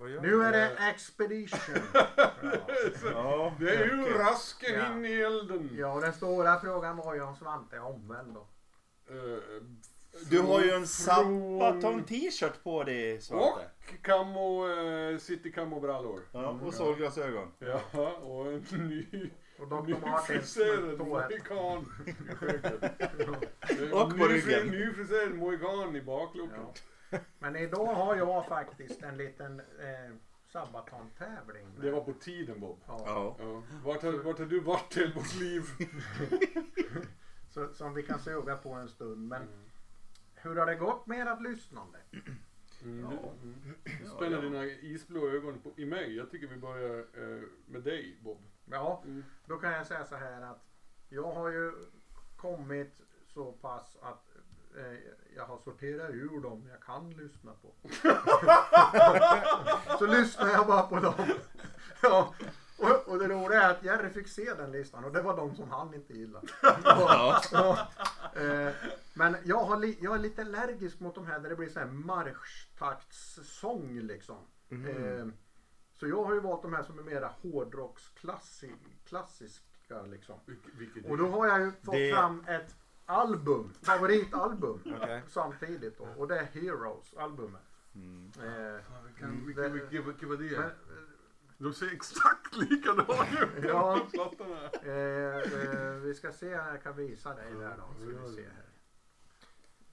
Nu är det Expedition. Ja, Det är ju rasken Ja. in i elden. Ja, och den stora frågan var ju om Svante är omvänd då. Eh, Du har ju en från- Sabaton t-shirt på dig Och Svante. camo, eh, city camo-brallor. Ja, och solglasögon. Ja, och en ny, Och Dr. Toa. mohikan i skägget. Eh, Och på ryggen. Nyfriserad mohikan i bakluckan. Ja. Men idag har jag faktiskt en liten eh, Sabaton-tävling. med. Det var på tiden Bob. Ja. Ja. Ja. Vart, har, vart har du varit hela vårt liv? Så, som vi kan suga på en stund. Men hur har det gått med ert lyssnande? Mm. Ja. Du spänner dina isblå ögon på, i mig. Jag tycker vi börjar eh, med dig Bob. Ja, Mm. då kan jag säga så här att jag har ju kommit så pass att jag har sorterat ur dem jag kan lyssna på. så lyssnar jag bara på dem. ja. och, och det roliga är att Jerry fick se den listan och det var de som han inte gillade. Ja. Ja, eh, men jag, har li, jag är lite allergisk mot de här där det blir så här marschtakt-sång liksom. Eh, så jag har ju valt de här som är mera hårdrocksklassiska liksom. Vilket, vilket Och då har jag ju fått Det- fram ett album, favoritalbum Okej. samtidigt då. Och det är Heroes-albumet. Mm. Eh, Mm, vilken- det- men, De ser exakt likadana ut. Ja. Eh, eh, vi ska se, jag kan visa dig där då. Ska vi se här.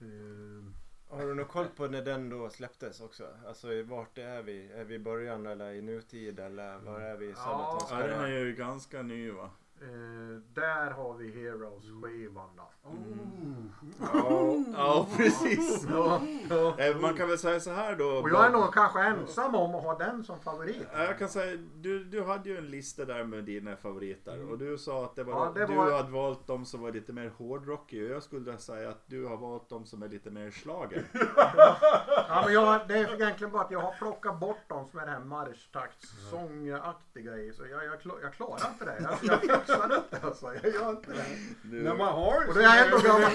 Eh, Har du någon koll på när den då släpptes också? Alltså vart är vi? Är vi i början eller i nutid eller var är vi i Ja. Ja, den är ju ganska ny va? Eh, där har vi Heroes-skivan då. Ja, ja precis. Ja, ja. Eh, Man kan väl säga så här då. Och jag är nog kanske ensam om att ha den som favorit. Ja, Jag kan säga, du, du hade ju en lista där med dina favoriter och du sa att det var, Ja, det du var- hade valt de som var lite mer hårdrockig och jag skulle säga att du har valt de som är lite mer schlager. Ja, men jag, det är egentligen bara att jag har plockat bort dem som är det här marschtakt-sångaktiga i. Så jag, jag, klar- jag klarar inte det. Jag, jag fixar inte alltså. Jag gör inte det. Du, När man har Och det är ändå gammal,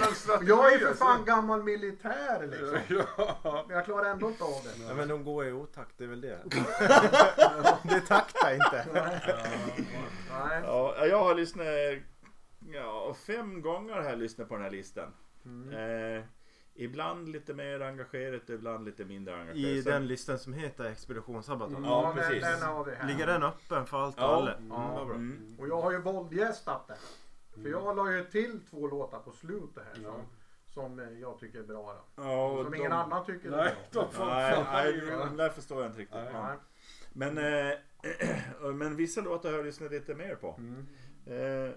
jag är för alltså. fan gammal militär liksom. Ja. Men jag klarar ändå inte av det. Ja, men de går i otakt, det är väl det. det taktar inte. Nej. ja, jag har lyssnat ja, fem gånger har jag lyssnat på den här listan. Mm. Eh, ibland lite mer engagerat, ibland lite mindre engagerat. I Sen- den listan som heter Expedition Sabaton. Ja, Ja, den, precis. den har vi här. Ligger den öppen för allt och Ja. alla? Mm, bra. Mm. Och jag har ju våldgästat den. För jag la ju till två låtar på slutet här Ja. som, som eh, jag tycker är bra. Då. Ja, och Som ingen de- annan tycker är Nej, bra. de Nej, nej, den där förstår jag inte riktigt. Nej. Nej. Men, eh, men vissa låtar har jag lyssnat lite mer på. Mm. Eh,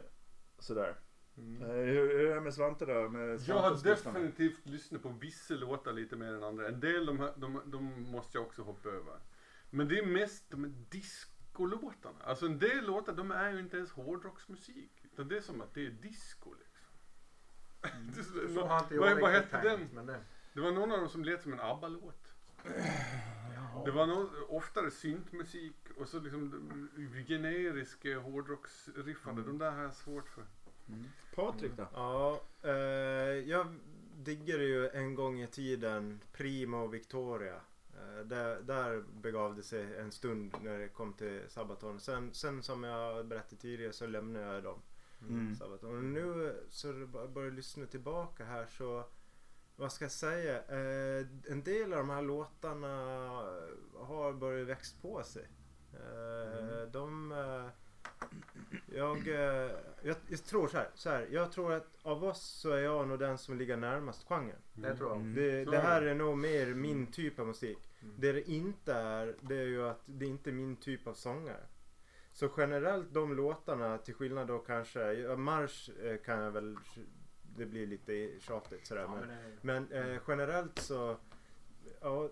sådär. Mm. Eh, hur, hur är det med Svante då? Med Jag har definitivt lyssnat på vissa låtar lite mer än andra. En del de, de, de måste jag också hoppa över. Men det är mest de discolåtarna. Alltså en del låtar de är ju inte ens hårdrocksmusik. Utan det är som att det är disco liksom. Det är så- Så har inte jag vad, hette den? Men det, Det var någon av dem som lät som en ABBA-låt. Det var någon, oftare syntmusik och så liksom de generiska hårdrocksriffande. De där har jag svårt för. Patrik då? Ja, eh, jag diggade ju en gång i tiden Primo Victoria. Eh, där, där begav det sig en stund när det kom till Sabaton. Sen, sen som jag berättade tidigare så lämnade jag dem. Mm. Sabaton. Och nu så börjar jag lyssna tillbaka här så vad ska jag säga? Eh, en del av de här låtarna har börjat växt på sig. Eh, De... Jag, eh, jag, jag tror så här, så här. Jag tror att av oss så är jag nog den som ligger närmast genren. det tror jag. Mm. Det, det är här är nog mer min typ av musik. Mm. Det det inte är, det är ju att det inte är min typ av sångare. Så generellt de låtarna, till skillnad då kanske, Marsch eh, kan jag väl, det blir lite tjatigt sådär. Ja, men men men eh, generellt så, ja.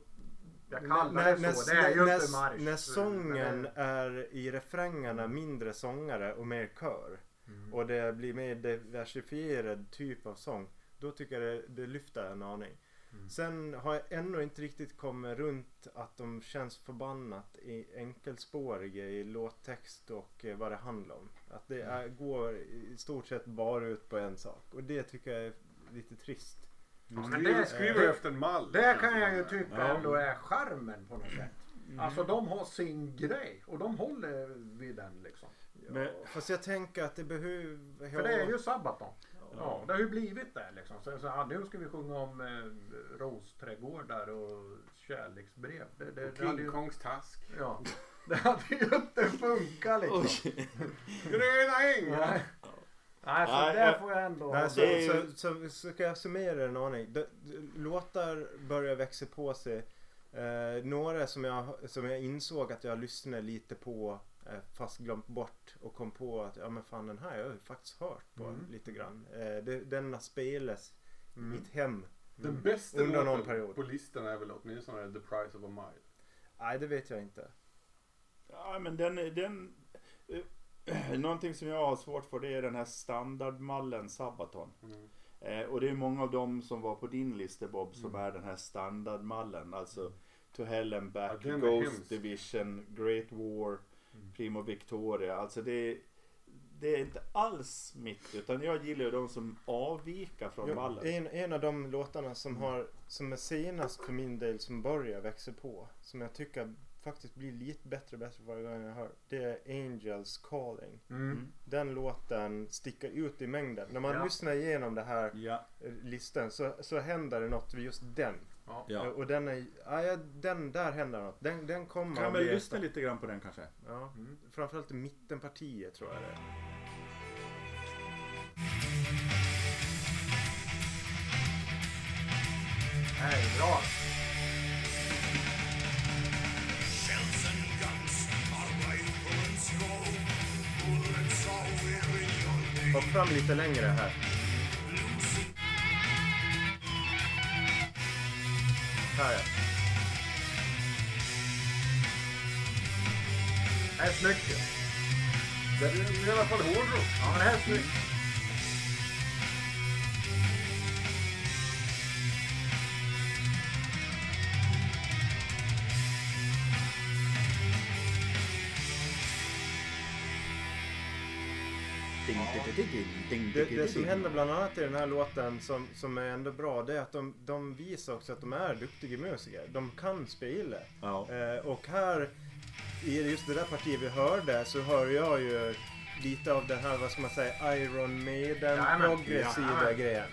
Jag kallar det så. Det är ju när, inte marsch. när sången det- är i refrängerna mindre sångare och mer kör. Mm. Och det blir mer diversifierad typ av sång. Då tycker jag det, det lyfter en aning. Mm. Sen har jag ännu inte riktigt kommit runt att de känns förbannat i enkelspåriga i låttext och eh, vad det handlar om. Att det är, går i stort sett bara ut på en sak. Och det tycker jag är lite trist. Men Skriver, det- skriver det- efter en mall. Det kan jag ju tycka Ja. ändå är charmen på något sätt. Alltså de har sin grej och de håller vid den liksom. Men, Fast jag tänker att det behöver... För det är ju Sabaton. Ja, det har ju blivit det liksom. Så, så, ja, nu ska vi sjunga om eh, rosträdgårdar och kärleksbrev. Det, det, det hade King ju, Kongs task. ja, det hade ju inte funkat liksom. Gröna äng! Nej. Nej, så Nej, där jag- får jag ändå... Nej, så, Det är ju- så, så, så ska jag summera en aning. Låtar börjar växa på sig. Eh, några som jag, som jag insåg att jag lyssnade lite på eh, fast glömt bort och kom på att ja men fan den här har jag ju faktiskt hört på Mm. lite grann. Eh, det, denna spelas i Mm. mitt hem. Den bästa Under någon låten period. på listan är väl åtminstone The Price of a Mile. Nej det vet jag inte. Ja, men den, den eh, Någonting som jag har svårt för det är den här standardmallen Sabaton. Mm. Eh, och det är många av dem som var på din lista Bob som Mm. är den här standardmallen. Alltså To Hell and Back, Ja, Ghost. Division, Great War, Mm. Primo Victoria. Alltså det, det är inte alls mitt utan jag gillar ju de som avviker från Jo, mallen. en, en av de låtarna som, har, som är senast för min del som börjar växa på. Som jag tycker faktiskt blir lite bättre och bättre varje gång jag hör. Det är Angels Calling. Mm. Den låten sticker ut i mängden. När man Ja. lyssnar igenom det här Ja, eh, listan så, så händer det något vid just den. Ja. Eh, Och den är, ja, ja, den där händer något. Den, den kommer Kan bli lyssna lite grann på den kanske? Ja. Mm. Framförallt i mittenpartiet tror jag det är. Det här är bra. Ta fram lite längre här. Här ja. Det här är snyggt ju. Det är i alla fall hårdrock. Ja, det här är snyggt. Det, det som händer bland annat i den här låten som, som är ändå bra det är att de, de visar också att de är duktiga musiker. De kan spela. Ja. Eh, och här i just det där partiet vi hörde så hör jag ju lite av den här, vad ska man säga, Iron Maiden progressiva Jajamän. grejen.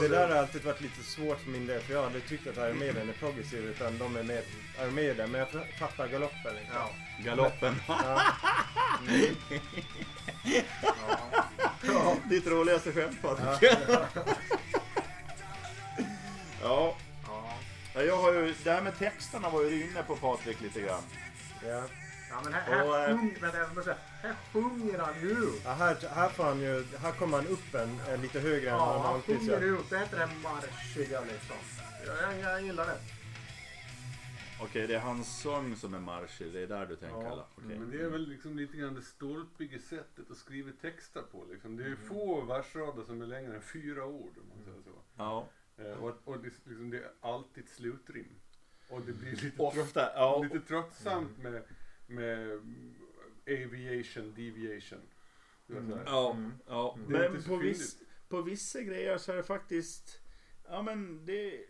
Det där har alltid varit lite svårt för min del för jag hade tyckt att Iron Maiden är progressiv utan de är mer Iron Maiden. Men jag fattar galoppen liksom. Ja. Galoppen. Ja. Ja. Ditt roligaste skämt Patrik. Ja. Ja. ja. Jag har ju, det här med texterna var ju inne på Patrik lite grann. Ja. Ja, men här, här, Och, eh, sjung, vänta, jag måste säga, här sjunger han ju. Ja, här, här, får han ju, här kommer han upp en, en lite högre än vad Ja, han han vanligtvis sjunger gör. ut. Det heter det marschiga liksom. Jag, jag, jag gillar det. Okej, det är hans sång som är marschig. Det är där du tänker Ja. eller? Okej. Men det är väl liksom lite grann det stolpiga sättet att skriva texter på. Liksom. Det är ju Mm. få versrader som är längre än fyra ord om man säger så. Ja. Eh, och och det, liksom, det är alltid slutrim. Och det blir lite, Ofta, ja. lite tröttsamt med, med mm, aviation, deviation. Det var så här. Ja, Mm. ja. Det är men så på, fyndigt. viss, på vissa grejer så är det faktiskt, ja men det,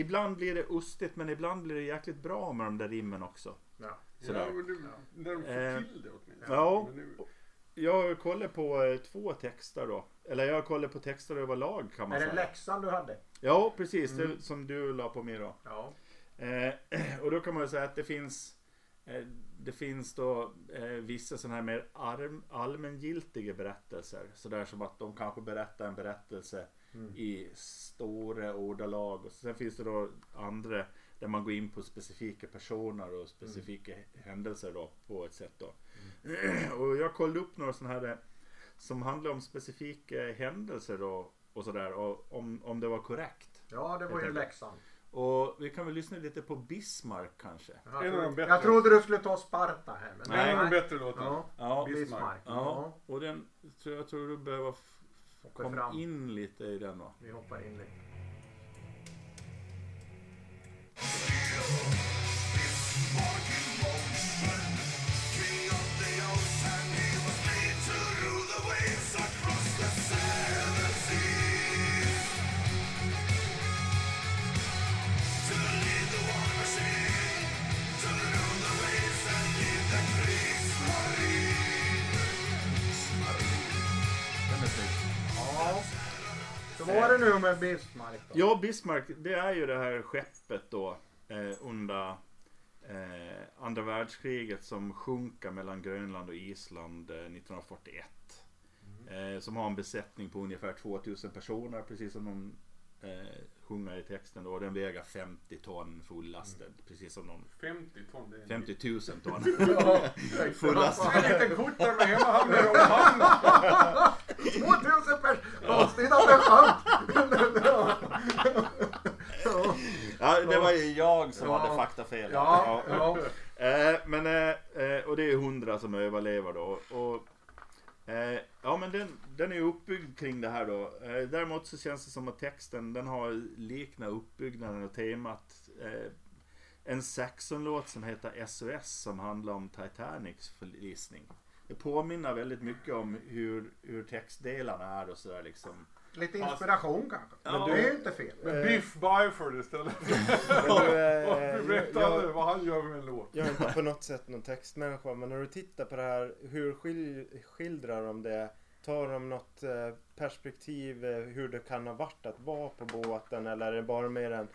ibland blir det ostigt men ibland blir det jäkligt bra med de där rimmen också. Ja. Sådär. Ja, men det, när de får Eh, till det åtminstone. ja. Det, Jag har kollat på eh, två texter då. Eller jag har kollat på texter överlag kan man Är det säga. läxan du hade? Ja, precis. Mm. Det som du la på mig då. Ja. Eh, och då kan man ju säga att det finns eh, det finns då eh, vissa sådana här mer arm, allmängiltiga berättelser. Sådär som att de kanske berättar en berättelse Mm. i stora ordalag. Och sen finns det då andra där man går in på specifika personer och specifika händelser då på ett sätt då. och jag kollade upp några sådana här eh, som handlar om specifika händelser då och sådär och om, om det var korrekt. Ja, det var ju läxan. Och vi kan väl lyssna lite på Bismarck kanske. Jag, trodde, bättre. jag trodde du skulle ta Sparta här. Men Nej. en av de bättre låtarna. Ja, Ja, Bismarck. ja. och den tror jag tror du behöver f- Hoppa komma fram. in lite i den va. Vi hoppar in lite. King det nu med Bismarck då? Ja, Bismarck, det är ju det här skeppet då eh, under eh, andra världskriget som sjunker mellan Grönland och Island eh, 1941. Eh, som har en besättning på ungefär 2000 personer, precis som de eh, sjunger i texten då. Den väger 50 ton fullastad, precis som de 50 ton, det är en 50 000 ton. Ja, Fullast. Jag har en liten kort där med hemmahamnar och hamn. 2000 pers! Det sjönk! Ja, det var ju jag som Ja. hade faktafel. Ja, ja. Eh, men, eh, eh, och det är 100 som överlever då. Och, eh, ja men den, den är uppbyggd kring det här då. Eh, däremot så känns det som att texten den har likna uppbyggnaden och temat. Eh, en Saxon-låt som heter SOS som handlar om Titanics förlisning. Det påminner väldigt mycket om hur, hur textdelarna är och sådär liksom. Lite inspiration kanske. Ja. Men det är ju inte fel. Men Biff Byford istället. Du, eh, Berätta jag- aldrig vad han gör med en låt. Jag är inte på något sätt någon textmänniska men när du tittar på det här, hur skil, skildrar de det? Tar de något eh, perspektiv eh, hur det kan ha varit att vara på båten eller är det bara mer en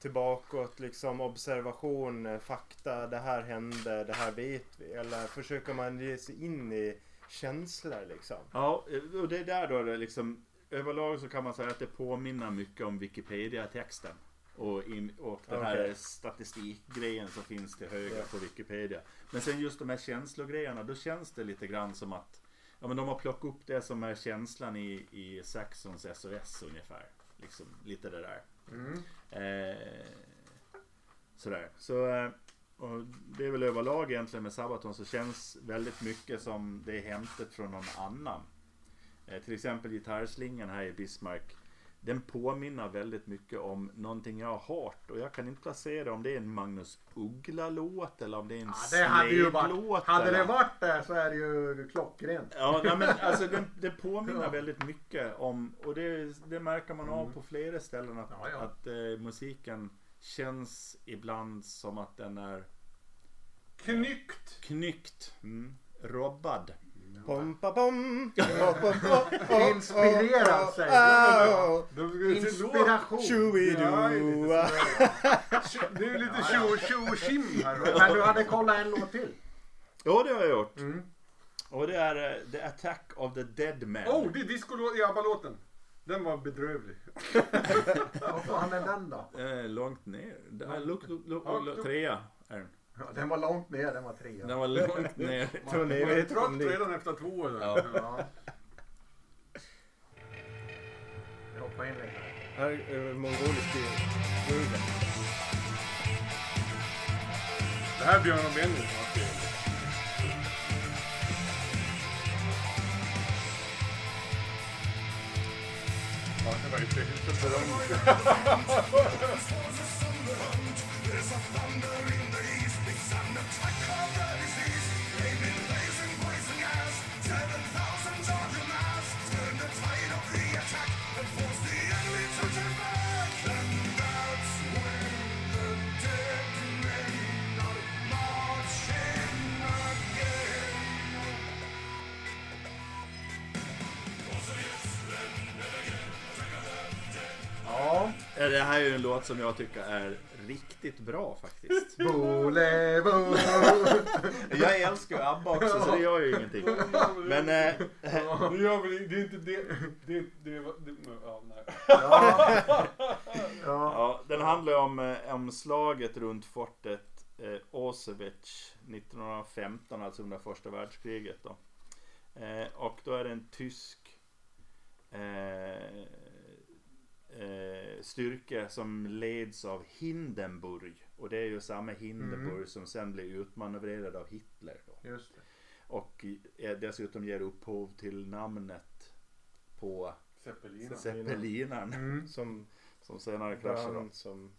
tillbakåt liksom observation, eh, fakta, det här hände, det här vet vi? Eller försöker man ge sig in i känslor liksom? Ja, och det är där då det liksom överlag så kan man säga att det påminner mycket om Wikipedia-texten. Och, in, och den här Okej. statistikgrejen som finns till höger Ja. på Wikipedia. Men sen just de här känslogrejerna, då känns det lite grann som att ja, men de har plockat upp det som är känslan i, i Saxons SOS ungefär. Liksom lite det där. Mm. Eh, sådär. Så, eh, och det är väl överlag egentligen med Sabaton så känns väldigt mycket som det är hämtat från någon annan. Eh, till exempel gitarrslingan här i Bismarck. Den påminner väldigt mycket om någonting jag har hört och jag kan inte placera om det är en Magnus Uggla-låt eller om det är en Ja, det hade ju varit, hade det varit det så är det ju klockrent. Ja, nej, men alltså det, det påminner Ja. väldigt mycket om, och det, det märker man av Mm. på flera ställen att, Ja, ja. att eh, musiken känns ibland som att den är Knyckt. knyckt, mm, robbad. Pom, pa, pom. Pom, oh, oh, Inspirerad, säger du. Inspiration. Ja, det är lite tjo tjo och tjim här. Men du hade kollat en låt till. Ja, det har jag gjort. Mm. Och det är eh, The Attack of the Dead Man. Oh, det är discolåt i ABBA-låten. Den var bedrövlig. Vad fan är den då? Eh, långt ner. Look, look, look, look. trea är den. Ja, den var långt ner, den var trea. Den var långt ner. Man är trött det? redan efter två eller? Ja. Ja. Jag hoppar in lite. Här är mongolisk groove. Det här är Björn och Benny som har skrivit. Ja, det var ju inte Det här är ju en låt som jag tycker är riktigt bra faktiskt. Bole, bo. Jag älskar ju ABBA också så det gör ju ingenting. Men eh, Det gör väl det är inte det. Det, det, det, det ja, nej. Ja. Ja. ja, den handlar om, eh, om slaget runt fortet eh, Auschwitz 1915, alltså under första världskriget. Då. Eh, och då är det en tysk eh, eh, styrka som leds av Hindenburg. Och det är ju samma Hindenburg Mm. som sen blir utmanövrerad av Hitler. Då. Just det. Och eh, dessutom ger upphov till namnet på Zeppelin. Zeppelinaren Mm. Som som senare kraschar. Som...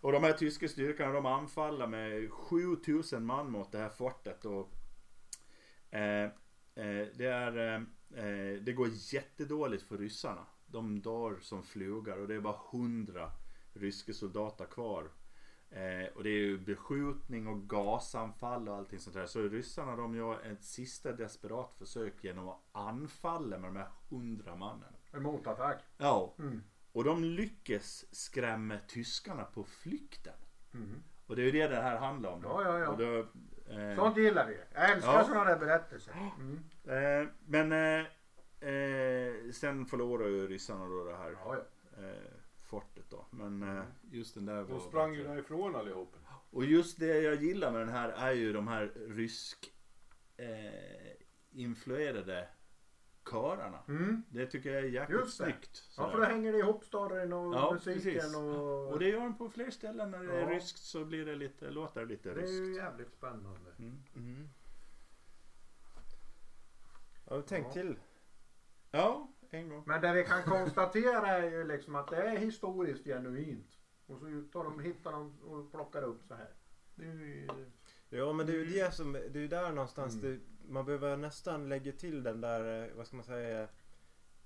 Och de här tyska styrkorna de anfaller med 7000 man mot det här fortet. Och, eh, eh, det, är, eh, eh, det går jättedåligt för ryssarna. De dör som flugar och det är bara 100 ryska soldater kvar. Eh, och det är ju beskjutning och gasanfall och allting sånt där. Så ryssarna de gör ett sista desperat försök genom att anfalla med de här 100 mannen. En motattack. Ja. Mm. Och de lyckas skrämma tyskarna på flykten. Mm. Och det är ju det det här handlar om. då. Ja, ja, ja. Då, eh, Sånt gillar vi. Jag älskar Ja. sådana där berättelser. Mm. eh, men eh, sen förlorar ju ryssarna då det här Ja, ja. eh, fortet då. Men eh, just den där De var sprang ju därifrån allihop. Och just det jag gillar med den här är ju de här rysk eh, influerade kararna. Mm. Det tycker jag är jäkligt Just det. snyggt. Ja, för då hänger det ihop storyn och Ja, musiken precis. och... Och det gör de på fler ställen när det är Ja. ryskt så blir det lite, låter det lite det är ju ryskt. jävligt spännande. Mm. Mm. Ja, tänk Ja. till. Ja, en gång. Men det vi kan konstatera är ju liksom att det är historiskt genuint. Och så tar de, hittar de och plockar upp så här. Det är ju... Ja men det är ju det som, det är ju där någonstans Mm. det, man behöver nästan lägga till den där, eh, vad ska man säga,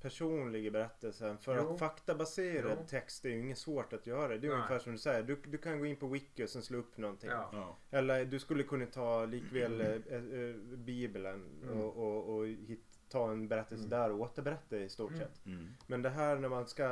personliga berättelsen. För Jo. att faktabaserad Jo. text är ju inget svårt att göra. Det är ju Nej. ungefär som du säger, du, du kan gå in på wiki och sen slå upp någonting. Ja. Ja. Eller du skulle kunna ta likväl eh, eh, bibeln Mm. och, och, och hit, ta en berättelse Mm. där och återberätta i stort Mm. sett. Mm. Men det här när man ska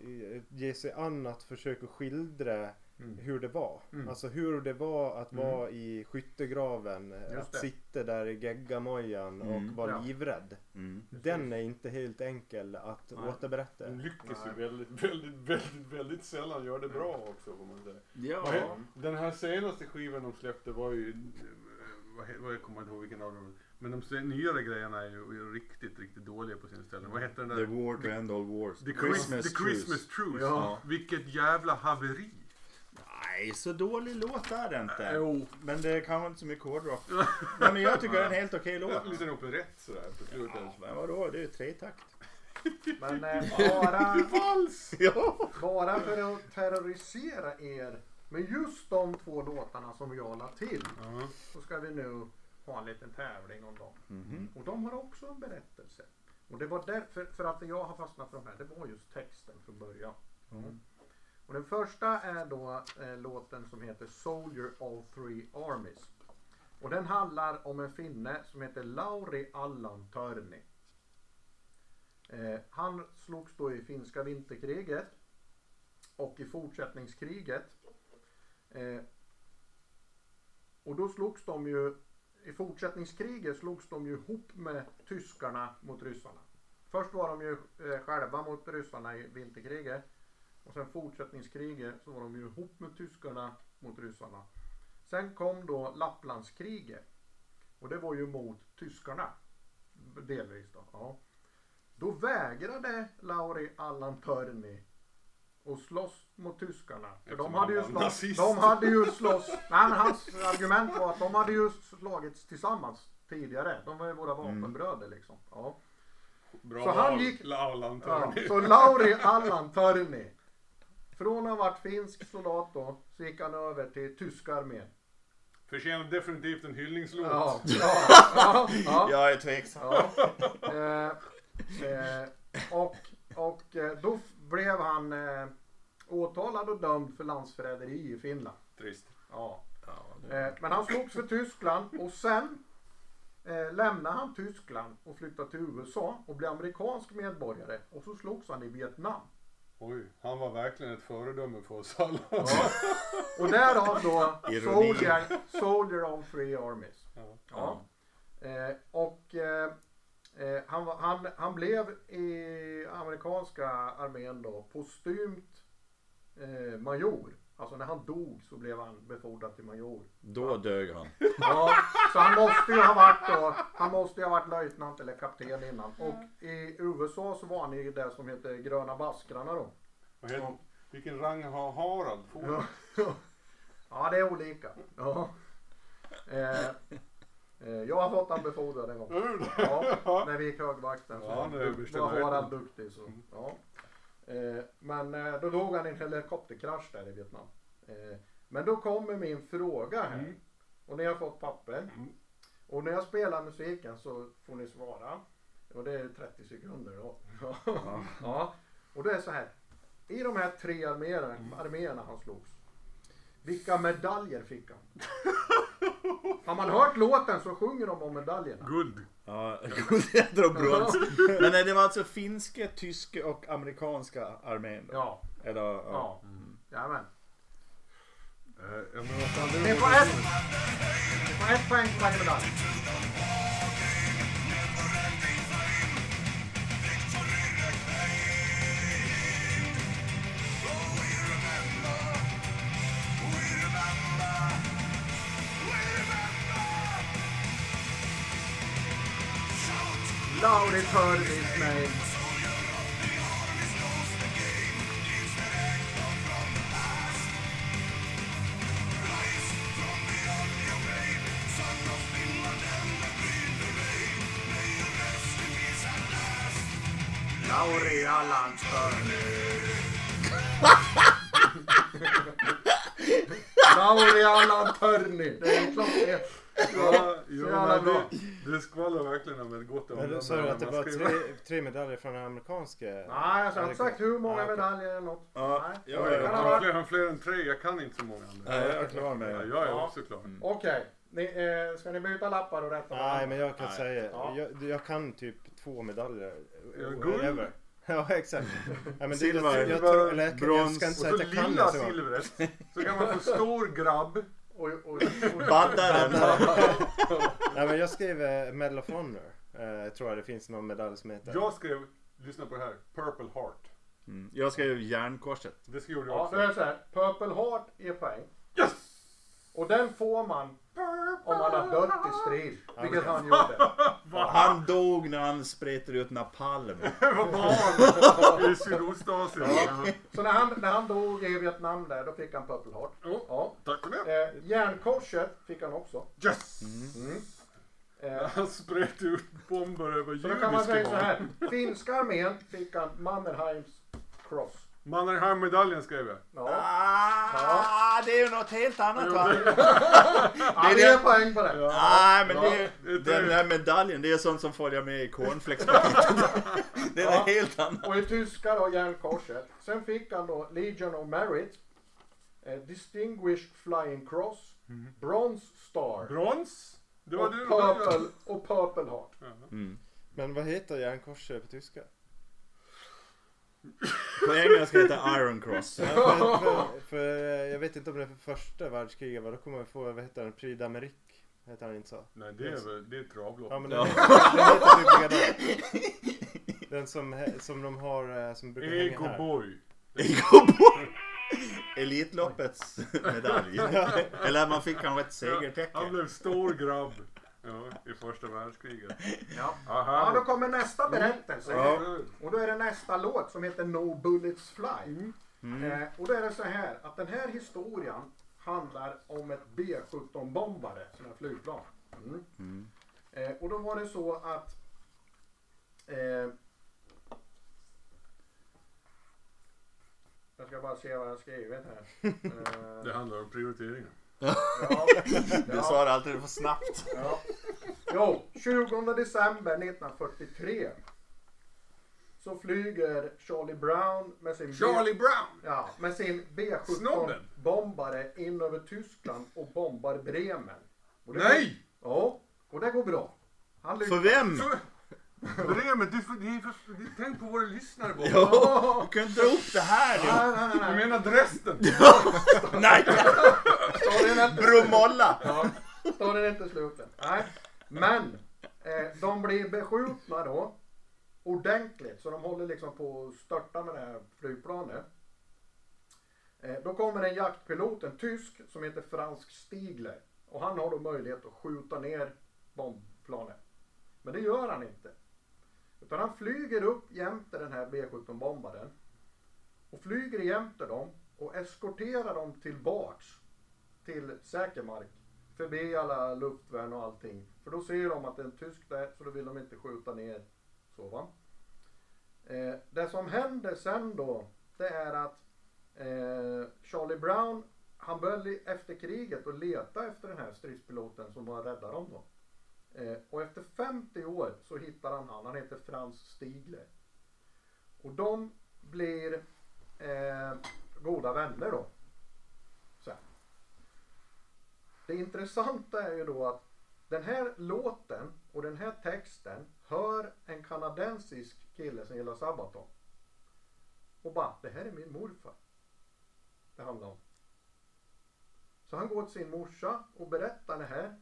eh, ge sig an att försöka skildra Mm. hur det var. Mm. Alltså hur det var att Mm. vara i skyttegraven. eh, Just att det. sitta där i geggamojan och vara Ja. livrädd. Mm. Den är inte helt enkel att Nej. återberätta. De lyckas ju väldigt, väldigt, väldigt, väldigt sällan göra det bra också får man säga. Ja. Den här senaste skivan de släppte var ju, vad, he- vad jag kommer inte ihåg vilken av dem. Men de nyare grejerna är ju, riktigt, riktigt dåliga på sina ställen. Vad heter den The där? War to End All Wars. The, Christmas, the Christmas Truce. Ja. Vilket jävla haveri. Nej, så dålig låt är det inte. Jo. Men det är kanske inte så mycket hårdrock. Nej, men jag tycker det är en helt okej En låt. liten operett sådär på slutet. Men vadå, det är ju tretakt. Men eh, bara, Vals! Ja. bara för att terrorisera er med just de två låtarna som jag la till. Ja. Så ska vi nu ha en liten tävling om dem. Mhm. Och de har också en berättelse. Och det var därför för att jag har fastnat för de här. Det var just texten från början. Mm. Och den första är då eh, låten som heter Soldier of Three Armies. Och den handlar om en finne som heter Lauri Allan Törni. Eh, han slogs då i finska vinterkriget och i fortsättningskriget. Eh, och då slogs de ju i fortsättningskriget slogs de ju ihop med tyskarna mot ryssarna. Först var de ju eh, själva mot ryssarna i vinterkriget. Och sen fortsättningskriget så var de ju ihop med tyskarna mot ryssarna. Sen kom då Lapplandskriget. Och det var ju mot tyskarna. Delvis då. Ja. Då vägrade Lauri Allan Törni att slåss mot tyskarna. För de hade ju slåss, de hade ju slåss. Nej men hans argument var att de hade ju slagits tillsammans tidigare. De var ju våra vapenbröder liksom. Ja. Bra Så han gick- Laulan Ja, så Lauri Allan Törni. Från att ha varit finsk soldat då, så gick han över till tyska armén. Förtjänar definitivt en hyllningslåt. Ja, ja, ja, ja, Jag är tveksam. ja. Eh, eh, och och eh, då blev han eh, åtalad och dömd för landsförräderi i Finland. Trist. Ja. Ja, det- Eh, men han slogs för Tyskland och sen eh, lämnade han Tyskland och flyttade till USA och blev amerikansk medborgare. Och så slogs han i Vietnam. Oj, han var verkligen ett föredöme för oss alla. Ja. Och därav då. Soldier, Soldier of Three Armies. Ja. Ja. Eh, och eh, han, han, han blev i amerikanska armén då postumt eh, major. Alltså när han dog så blev han befordrad till major. Då dög han. Ja, så han måste ju ha varit då, han måste ju ha varit löjtnant eller kapten innan. Och i USA så var han i det som heter gröna baskrarna då. Vad heter, vilken rang har Harald? Får Ja, ja det är olika. Ja. Eh, jag har fått han befordrad en gång. Ja, när vi gick högvakten så Ja, det var Harald duktig. Så, ja. eh, men eh, då dog han i en helikopterkrasch där i Vietnam. Eh, men då kommer min fråga här. Mm. Och ni har fått papper. Mm. Och när jag spelar musiken så får ni svara. Och det är 30 sekunder då. Ja. ja. Och det är så här. I de här tre arméerna, arméerna han slogs. Vilka medaljer fick han? Har man hört låten så sjunger de om medaljerna. Guld. Ja, guldäder och brons. Men nej, det var alltså finska, tyska och amerikanska armén då? Ja, Eller, ja. ja. Jajamän. Eh, Ni får ett, ett poäng varje medalj. Törnis med Lauri Allan Törnis. Lauri Allan Törnis. Det är klart det. Ja, Så jävla bra. Det, skvallrar verkligen om ett gott du sa du att det var tre, tre medaljer från den amerikanska? Nej, alltså, jag har inte sagt hur många Ah, medaljer eller något. Ja, Nej. ja, Det ja, kan ha Han varit- fler, fler än tre, jag kan inte så många andra. Nej, jag är klar Ja, med jag är Ja. också klar. Okej, ni, eh, ska ni byta lappar och rätta Nej men jag kan Nej. säga, Ja. jag, jag kan typ två medaljer. Ja, guld. Ja exakt. Ja, men det, Silver, jag, jag, jag, jag brons ska inte Och säga så att jag kan lilla silvret. Så kan man få stor grabb. Och, och, och, Baddaren. Nej men jag skrev eh, Medal of Honor. Eh, tror jag det finns någon medalj som heter. Jag skrev, lyssna på det här, Purple Heart. Mm. Jag skrev järnkorset. Det skrev jag ja, också. så är det så här. Purple Heart är poäng. Yes! Och den får man om man har dött i strid. Vilket han gjorde. Han dog när han spretade ut napalm. Var barn i Sydostasien. Ja. Så när han, när han dog i Vietnam där, då fick han Purple Heart. Ja. tack för det. Eh, järnkorset fick han också. Yes! Mm. Eh, Han spred ut bomber över så då kan man säga så judiska här. Finska armén fick han Mannerheims Cross. Mannerheim-medaljen skrev jag. Ja, Ah, det är ju något helt annat va? ja det är poäng på det. Nej men det är, det är den här medaljen det är sånt som följer med i cornflakespaketet. Det är Ja. något helt annat. Och i tyska då järnkorset. Sen fick han då Legion of Merit. Eh, Distinguished Flying Cross. Bronze Star. Brons? Det var och, du. purple, och Purple Heart. Mm. Men vad heter järnkorset på tyska? På engelska heter det Iron Cross. Ja, för, för, för, eh, jag vet inte om det är för första världskriget var. Då kommer jag få, vad heter den? Prix d'Amérique. Heter han inte så? Nej, det är, väl- det är ett travlopp. Ja men Ja. den, den heter typ. Den som, som de har, eh, som brukar hänga Ego här. boy. Elitloppets medalj. Eller man fick kanske ett Han segertecken. blev stor grabb. Ja, första världskriget. Ja. Ja, då kommer nästa berättelse. Ja. Och då är det nästa låt som heter No Bullets Fly. Mm. Eh, och då är det så här att den här historien handlar om ett B-17 bombare, sådana här flygplan. Mm. Mm. Eh, och då var det så att eh, Jag ska bara se vad jag har skrivit här. Eh, Det handlar om prioriteringar. ja, Du ja. sa det alltid för snabbt. Ja. Jo, 20 december 1943 så flyger Charlie Brown med sin, B- Charlie Brown! ja, med sin B-17 Snobben. bombare in över Tyskland och bombar Bremen. Och det Nej! Går, ja, och det går bra. Han lyckas. För vem? Så, Bremen, du, får- det är för, det- tänk på våra lyssnare bara. Ja, du kan dra upp det här nu. Nej, nej, nej, Du nej. menar Dresden? Nej! Storyn är inte Bromolla! Ja, storyn är inte slut än. Nej. Men eh, de blir beskjutna då ordentligt så de håller liksom på att störta med det här flygplanet. Eh, då kommer en jaktpilot, en tysk som heter Fransk Stigler och han har då möjlighet att skjuta ner bombplanet. Men det gör han inte. Utan han flyger upp jämte den här B-17 bombaren och flyger jämte dem och eskorterar dem tillbaks till säker mark. Förbi alla luftvärn och allting. För då ser de att det är en tysk där så då vill de inte skjuta ner. Så va. Eh, det som händer sen då det är att eh, Charlie Brown han började efter kriget och leta efter den här stridspiloten som var räddade dem då. Eh, och efter 50 år så hittar han han. Han heter Frans Stigler. Och de blir eh, goda vänner då. Sen. Det intressanta är ju då att Den här låten och den här texten hör en kanadensisk kille som gillar Sabaton. Och bara, det här är min morfar. Det handlar om. Så han går till sin morsa och berättar det här.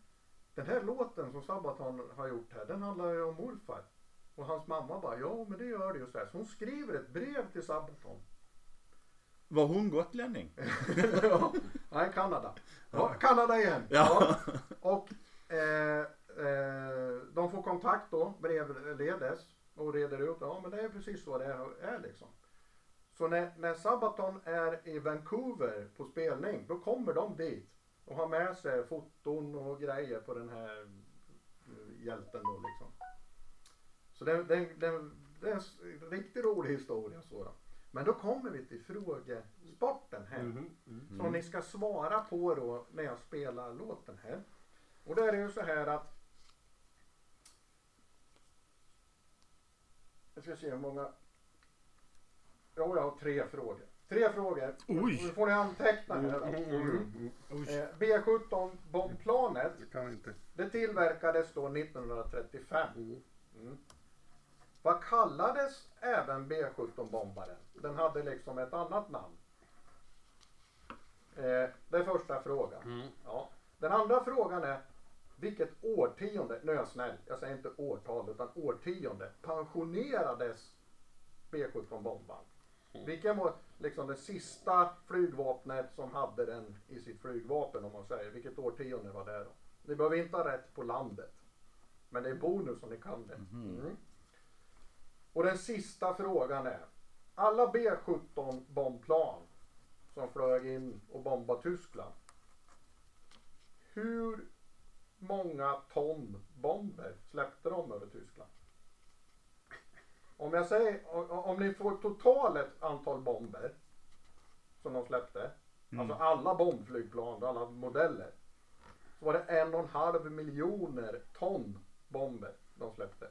Den här låten som Sabaton har gjort här, den handlar ju om morfar. Och hans mamma bara, ja men det gör det ju så här. Så hon skriver ett brev till Sabaton. Var hon gotlänning? ja, nej, Kanada. Ja, Kanada igen. Ja. Och eh, eh, de får kontakt då, brevledes och reder ut, ja men det är precis så det är, liksom. Så när, när Sabaton är i Vancouver på spelning, då kommer de dit och har med sig foton och grejer på den här eh, hjälten då liksom. Så det, det, det, det är en riktigt rolig historia så då. Men då kommer vi till frågesporten här. Mhm, mm. Som ni ska svara på då när jag spelar låten här. Och då är det ju så här att. Jag ska se hur många. Jo, jag har tre frågor. Tre frågor. Oj. Nu får ni anteckna här. Mm, mm, mm. Eh, B17 bombplanet. Det tillverkades då 1935. Mm. Mm. Vad kallades även B17 bombaren? Den hade liksom ett annat namn. Eh, det är första frågan. Mm. Ja. Den andra frågan är vilket årtionde, nu är jag snäll, jag säger inte årtal utan årtionde, pensionerades B17 bombaren? Vilken var liksom det sista flygvapnet som hade den i sitt flygvapen om man säger. Vilket årtionde var det då? Ni behöver inte ha rätt på landet. Men det är bonus om ni kan det. Mm. Och den sista frågan är. Alla B17 bombplan som flög in och bombade Tyskland. Hur många ton bomber släppte de över Tyskland? Om jag säger, om ni får totalet antal bomber som de släppte. Alltså alla bombflygplan, alla modeller. Så var det en och en halv miljoner ton bomber de släppte.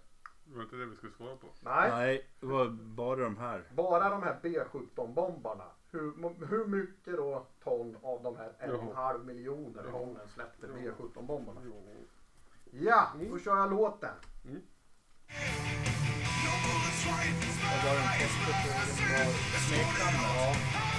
Det var inte det vi skulle svara på. Nej, Nej, det var bara de här. bara de här B17 bombarna. Hur, mo- hur mycket då ton av de här en och en halv miljoner tonen släppte B17 bombarna? Jo. Ja, då kör jag låten. Var den första frågan? Var smeknamnet?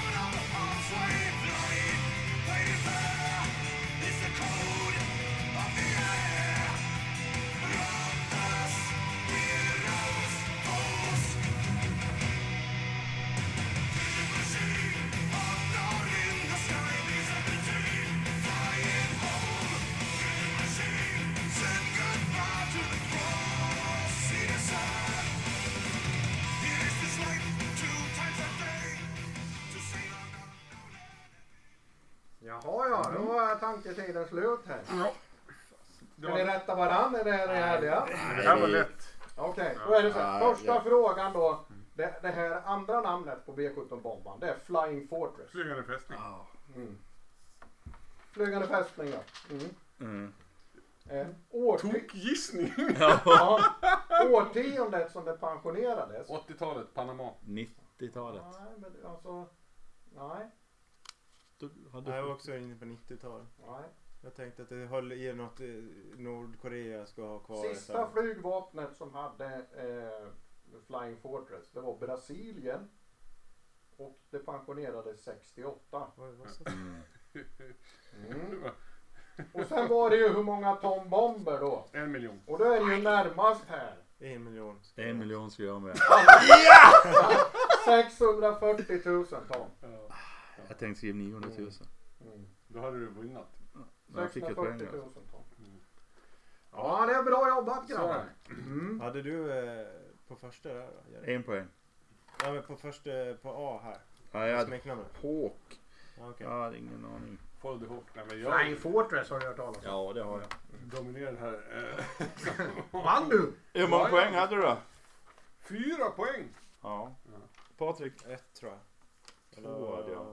Ja, då är tanketiden slut här. Ja. Kan ni var, rätta varandra? Är det är det härliga? det här var lätt. Okej, då är det så här. Första ja. frågan då. Det, det här andra namnet på B17 bomban det är Flying Fortress. Flygande fästning. Mm. Flygande fästning ja. Mm. Mm. Eh, årti- Tokgissning. ja, årtiondet som det pensionerades. 80-talet, Panama. 90-talet. Nej, men alltså. Nej, Du hade Jag var också inne på 90-talet. nej. Jag tänkte att det höll i något eh, Nordkorea ska ha kvar. Sista flygvapnet som hade eh, Flying Fortress det var Brasilien. Och det pensionerades 68. Vad- vad sa- Mm. Och sen var det ju hur många ton bomber då. En miljon. Och då är det ju närmast här. En miljon. En miljon skulle jag med. 640 000 ton. Ja. Jag tänkte skriva 900 000. Mm. Då hade du vunnit. Men jag fick ett poäng 640 000 alltså. ton. Ja, det är bra jobbat grabbar. Mm. Hade du eh, på första där då? Jerry? En poäng. Ja men på första, på A här. Ja, jag hade? Hawk. Ja, okej. Jag hade ingen aning. Hook. Nej, men Flying jag Fortress har du hört talas om. Ja, det har jag. dominerar den här. eh, Vann du? Hur många poäng hade du då? Fyra poäng. Ja. Patrik? Ett tror jag. Två hade jag.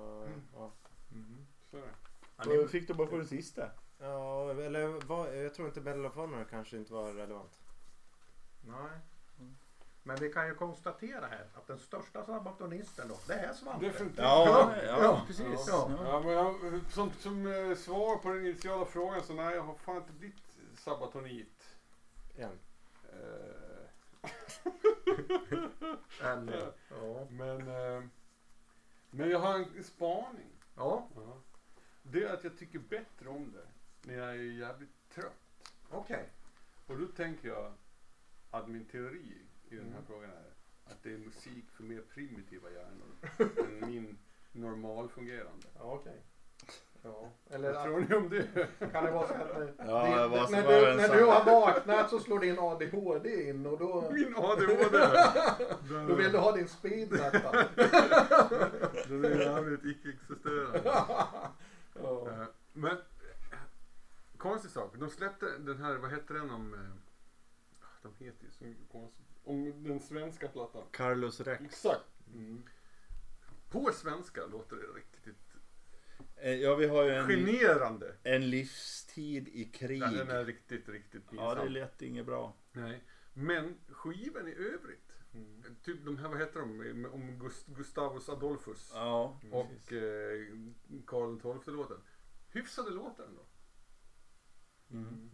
Ja. Så är det. Vad fick du bara på den sista? ja, eller vad, jag tror inte Medal of Honor kanske inte var relevant. Nej. Men vi kan ju konstatera här att den största sabatonisten då, det är Svante. Definitivt. Ja, Ja, ja, precis. ja. Ja. Ja, men jag, som, som eh, svar på den initiala frågan så nej, jag har fan inte blivit Sabatonit. En. Eh, En, ja. men, eh, men jag har en spaning. ja, Ja. Det är att jag tycker bättre om det när jag är jävligt trött. okej. Och då tänker jag att min teori i den här Mm. frågan är att det är musik för mer primitiva hjärnor än min normalfungerande. Ja, okej. Ja. Eller Vad tror ni om det? kan det vara så att när, Ja, det- var så när, du, när du har vaknat så slår din ADHD in och då, Min ADHD! då vill du ha din speed metal. Den är jävligt icke-existerande. Ja. Eh, Men konstig sak. De släppte den här, vad heter den om... eh, De heter ju så konstigt. Om den svenska plattan. Carlos Rex. Exakt. Mm. På svenska låter det riktigt Ja, vi har ju en, generande. en livstid i krig. Ja, den är riktigt, riktigt pinsam. Ja, det lät inget bra. Nej. Men skivan i övrigt. Mm. Typ de här, vad heter de? Om Gust- Gustavus Adolphus. Ja, och eh, Karl XII-låten. Hyfsade låtar ändå. mm.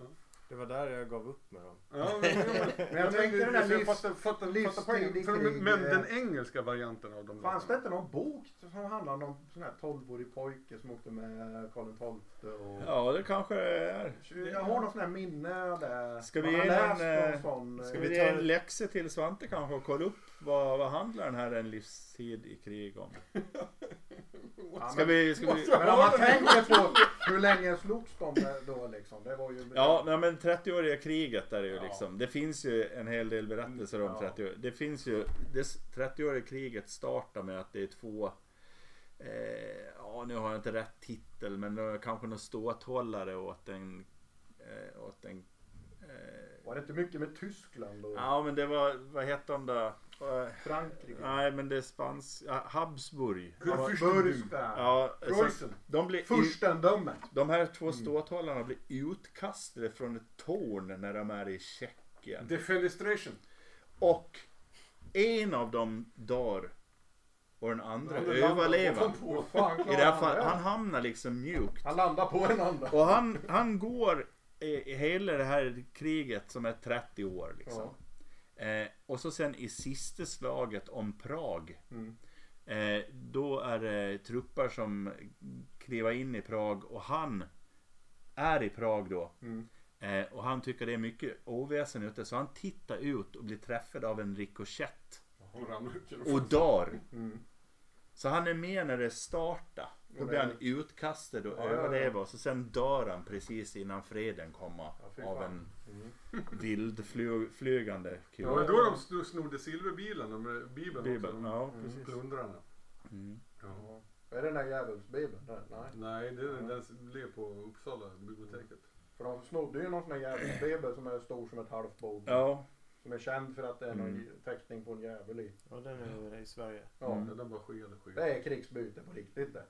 Det var där jag gav upp med dem. Ja, men, Men jag tänkte den där livs- krig, men, men eh, den engelska varianten av de Fanns det inte någon bok som handlar om någon sån här 12-årig pojke som åkte med Karl XII och... ja det kanske är. Jag har någon sån här minne där. Ska vi ge en, någon eh, sån... Ska eh, vi ge tar- en läxa till Svante kanske och kolla upp vad, vad handlar den här En livstid i krig om? Ska vi, ska vi... Men om man tänker på hur länge slogs de då liksom? Det var ju... Ja, nej, men 30-åriga kriget är det ju Ja. liksom. Det finns ju en hel del berättelser om Ja. 30 år. Det finns ju, det 30-åriga kriget startar med att det är två eh, ja nu har jag inte rätt titel men det är kanske någon ståthållare åt en eh, åt en eh, Var det inte mycket med Tyskland och Ja men det var, vad hette de då? Frankrike? Nej men det är spans... Ja, Habsburg. Ja, Burska. Ja, Preussen. de, blir, Furstendömet. de här två ståthållarna blir utkastade från ett torn när de är i Tjeckien. Defenestration. Och en av dem dör och den andra Ja, överlever. I det här han fallet, han hamnar liksom mjukt. Han landar på den andra. Och han, han går i, hela det här kriget som är 30 år liksom. Eh, och så sen i sista slaget om Prag. Mm. Eh, då är det trupper som kliver in i Prag och han är i Prag då. Mm. Eh, och han tycker det är mycket oväsen ute så han tittar ut och blir träffad av en rikoschett. Och Och dör. Mm. Så han är med när det startar. Då blir han utkastad och Ja, ja, ja. överlever. Och så sen dör han precis innan freden kommer. Ja, av en Mm. vildflygande Det var kula. då de sno- snodde silverbilen, med Bibeln, Bibeln, också. Ja Mm. precis. plundrarna. Mm. Ja. Ja. Är det den där djävulsbibeln? där? Nej. Nej, det, den blev på Uppsala biblioteket. För de snodde ju någon sån där djävulsbibel som är stor som ett halvt bord. Ja, Som är känd för att det är någon Mm. teckning på en djävul i. Ja, den är i Sverige. Ja. Mm. Den bara skedde skit. Det är krigsbyte på riktigt det.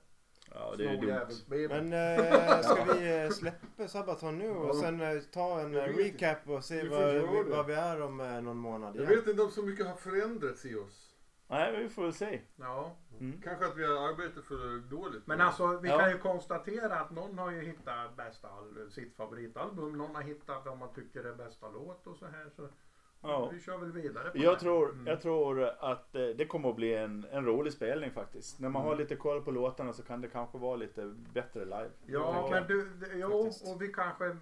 ja det är dumt. Men eh, ska vi eh, släppa Sabaton nu och sen eh, ta en Jag recap och se vad, vi, vad vi är om någon månad Jag igen? vet inte om så mycket har förändrats i oss. Nej, vi får väl se. Ja. Mm. Kanske att vi har arbetat för dåligt. Men alltså vi Ja. kan ju konstatera att någon har ju hittat bästa sitt favoritalbum. Någon har hittat vad man tycker är bästa låt och så här. Så Ja. vi kör väl vidare på Jag det. tror, Mm. jag tror att eh, det kommer att bli en, en rolig spelning faktiskt. När man har Mm. lite koll på låtarna så kan det kanske vara lite bättre live. Ja Ja, men du, jo faktiskt. och vi kanske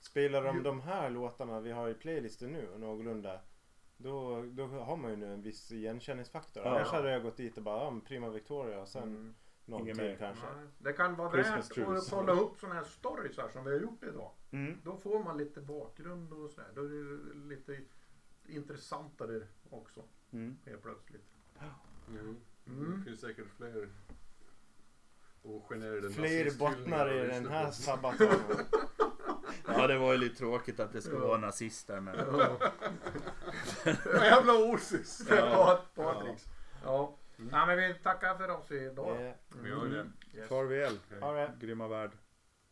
Spelar de de här låtarna vi har i playlisten nu någorlunda då, då har man ju nu en viss igenkänningsfaktor. Ja. Annars hade jag gått dit och bara, ja, Prima Victoria och sen Mm. någon Inget till mer. kanske. Nej, Det kan vara Christmas värt truce. att kolla upp sådana här stories här som vi har gjort idag. Mm. Då får man lite bakgrund och sådär. Då är det lite intressantare också Mm. helt plötsligt. Mm. Mm. Det finns säkert fler ogenerade Fler bottnar i den här på. Sabatonen. Ja, det var ju lite tråkigt att det skulle Ja. vara nazister men... Jävla osis! Ja, Patriks. Ja. ja, men vi tackar för oss idag. Eh, Vi gör det. Yes. Farväl, det. grymma värld.